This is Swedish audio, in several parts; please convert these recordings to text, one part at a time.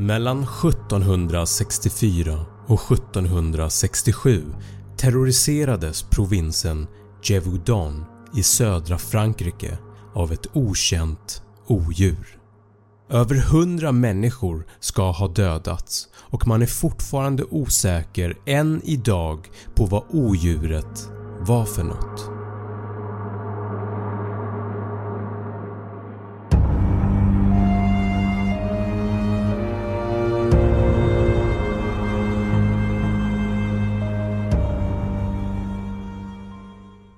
Mellan 1764 och 1767 terroriserades provinsen Gévaudan i södra Frankrike av ett okänt odjur. Över 100 människor ska ha dödats och man är fortfarande osäker än idag på vad odjuret var för något.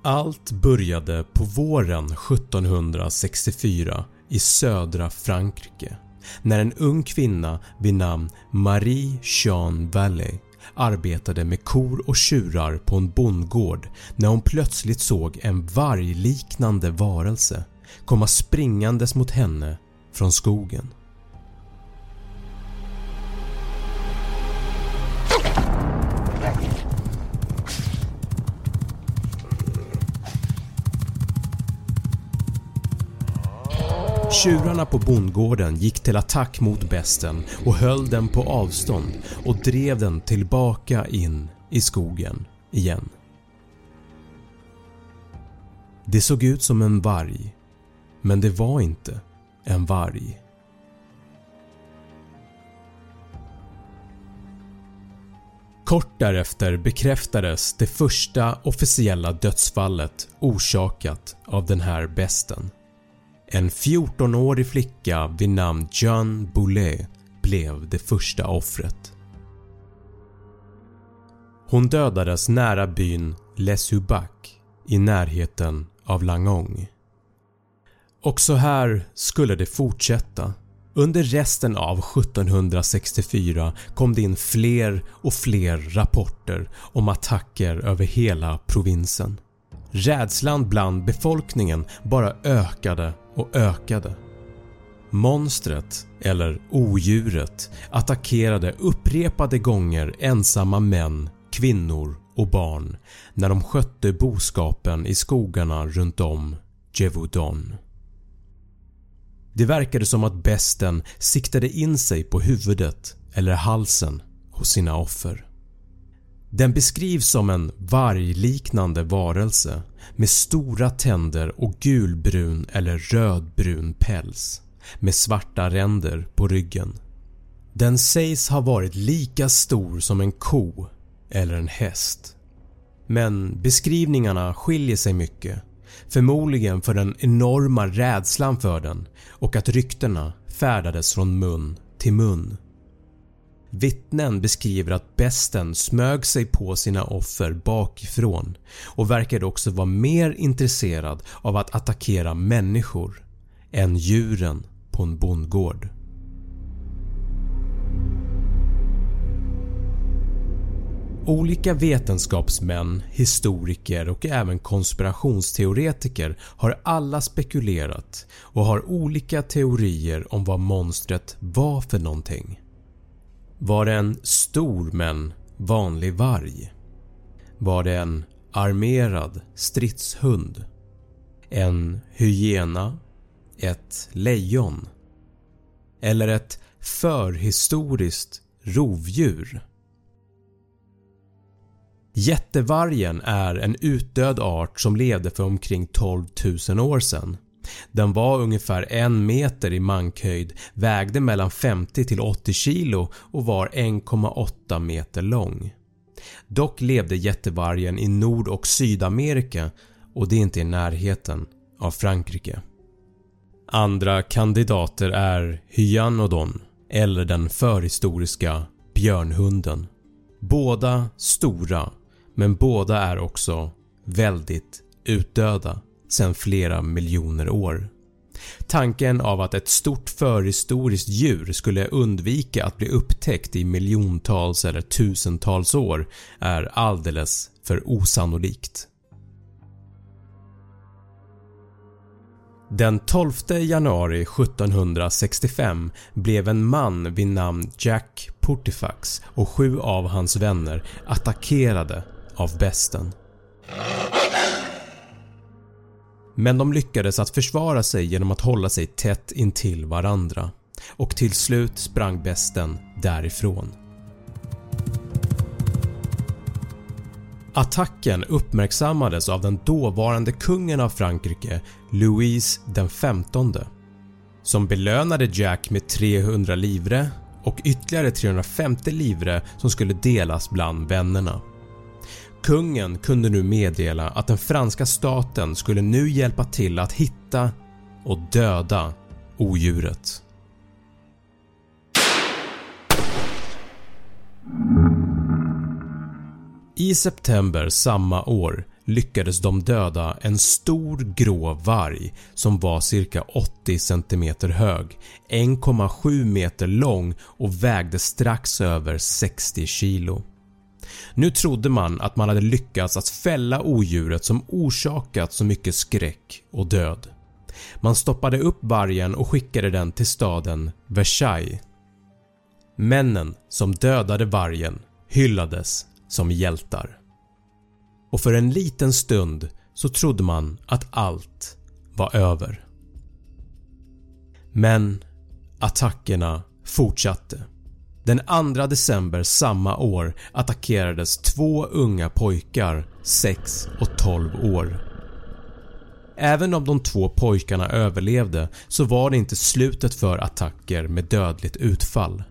Allt började på våren 1764 i södra Frankrike när en ung kvinna vid namn Marie Jean Valley arbetade med kor och tjurar på en bondgård när hon plötsligt såg en vargliknande varelse komma springandes mot henne från skogen. Tjurarna på bondgården gick till attack mot besten och höll den på avstånd och drev den tillbaka in i skogen igen. Det såg ut som en varg, men det var inte en varg. Kort därefter bekräftades det första officiella dödsfallet orsakat av den här besten. En 14-årig flicka vid namn Jeanne Boulet blev det första offret. Hon dödades nära byn Les Hubac i närheten av Langong. Och så här skulle det fortsätta. Under resten av 1764 kom det in fler och fler rapporter om attacker över hela provinsen. Rädslan bland befolkningen bara ökade och ökade. Monstret, eller odjuret, attackerade upprepade gånger ensamma män, kvinnor och barn när de skötte boskapen i skogarna runt om Jevudon. Det verkade som att besten siktade in sig på huvudet eller halsen hos sina offer. Den beskrivs som en vargliknande varelse med stora tänder och gulbrun eller rödbrun päls med svarta ränder på ryggen. Den sägs ha varit lika stor som en ko eller en häst. Men beskrivningarna skiljer sig mycket, förmodligen för den enorma rädslan för den och att ryktena färdades från mun till mun. Vittnen beskriver att besten smög sig på sina offer bakifrån och verkade också vara mer intresserad av att attackera människor än djuren på en bondgård. Olika vetenskapsmän, historiker och även konspirationsteoretiker har alla spekulerat och har olika teorier om vad monstret var för någonting. Var det en stor men vanlig varg? Var det en armerad stridshund? En hyena? Ett lejon? Eller ett förhistoriskt rovdjur? Jättevargen är en utdöd art som levde för omkring 12 000 år sedan. Den var ungefär en meter i mankhöjd, vägde mellan 50 till 80 kilo och var 1,8 meter lång. Dock levde jättevargen i Nord och Sydamerika och det är inte i närheten av Frankrike. Andra kandidater är Hyanodon eller den förhistoriska björnhunden. Båda stora men båda är också väldigt utdöda sedan flera miljoner år. Tanken av att ett stort förhistoriskt djur skulle undvika att bli upptäckt i miljontals eller tusentals år är alldeles för osannolikt. Den 12 januari 1765 blev en man vid namn Jack Portifax och sju av hans vänner attackerade av besten. Men de lyckades att försvara sig genom att hålla sig tätt intill varandra. och till slut sprang besten därifrån. Attacken uppmärksammades av den dåvarande kungen av Frankrike Louis den XV som belönade Jack med 300 livre och ytterligare 350 livre som skulle delas bland vännerna. Kungen kunde nu meddela att den franska staten skulle nu hjälpa till att hitta och döda odjuret. I september samma år lyckades de döda en stor grå varg som var cirka 80 cm hög, 1,7 meter lång och vägde strax över 60 kilo. Nu trodde man att man hade lyckats att fälla odjuret som orsakat så mycket skräck och död. Man stoppade upp vargen och skickade den till staden Versailles. Männen som dödade vargen hyllades som hjältar. Och för en liten stund så trodde man att allt var över. Men attackerna fortsatte. Den 2 december samma år attackerades två unga pojkar 6 och 12 år. Även om de två pojkarna överlevde så var det inte slutet för attacker med dödligt utfall.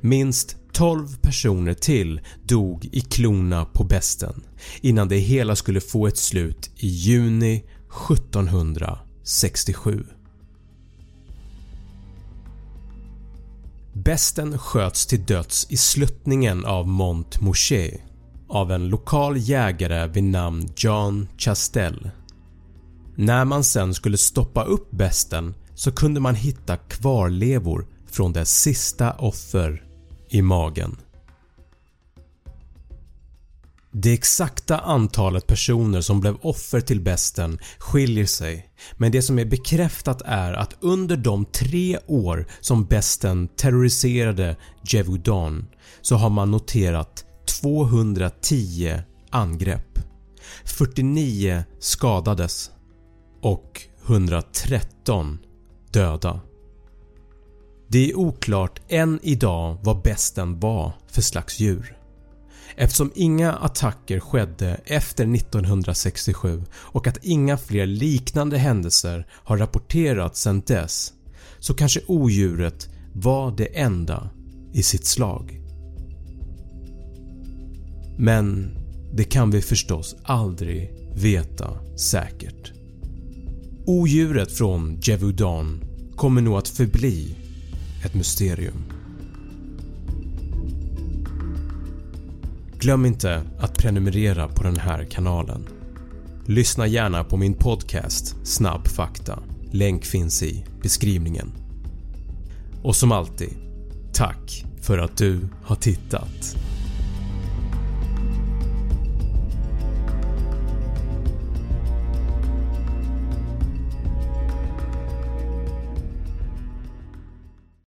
Minst 12 personer till dog i klorna på besten innan det hela skulle få ett slut i juni 1767. Besten sköts till döds i sluttningen av Mont Mouché av en lokal jägare vid namn John Chastel. När man sen skulle stoppa upp besten så kunde man hitta kvarlevor från dess sista offer i magen. Det exakta antalet personer som blev offer till besten skiljer sig men det som är bekräftat är att under de tre år som besten terroriserade Jevudan så har man noterat 210 angrepp, 49 skadades och 113 döda. Det är oklart än idag vad besten var för slags djur. Eftersom inga attacker skedde efter 1967 och att inga fler liknande händelser har rapporterats sedan dess så kanske odjuret var det enda i sitt slag. Men det kan vi förstås aldrig veta säkert. Odjuret från Jevudan kommer nog att förbli ett mysterium. Glöm inte att prenumerera på den här kanalen. Lyssna gärna på min podcast Snabb fakta. Länk finns i beskrivningen. Och som alltid, tack för att du har tittat.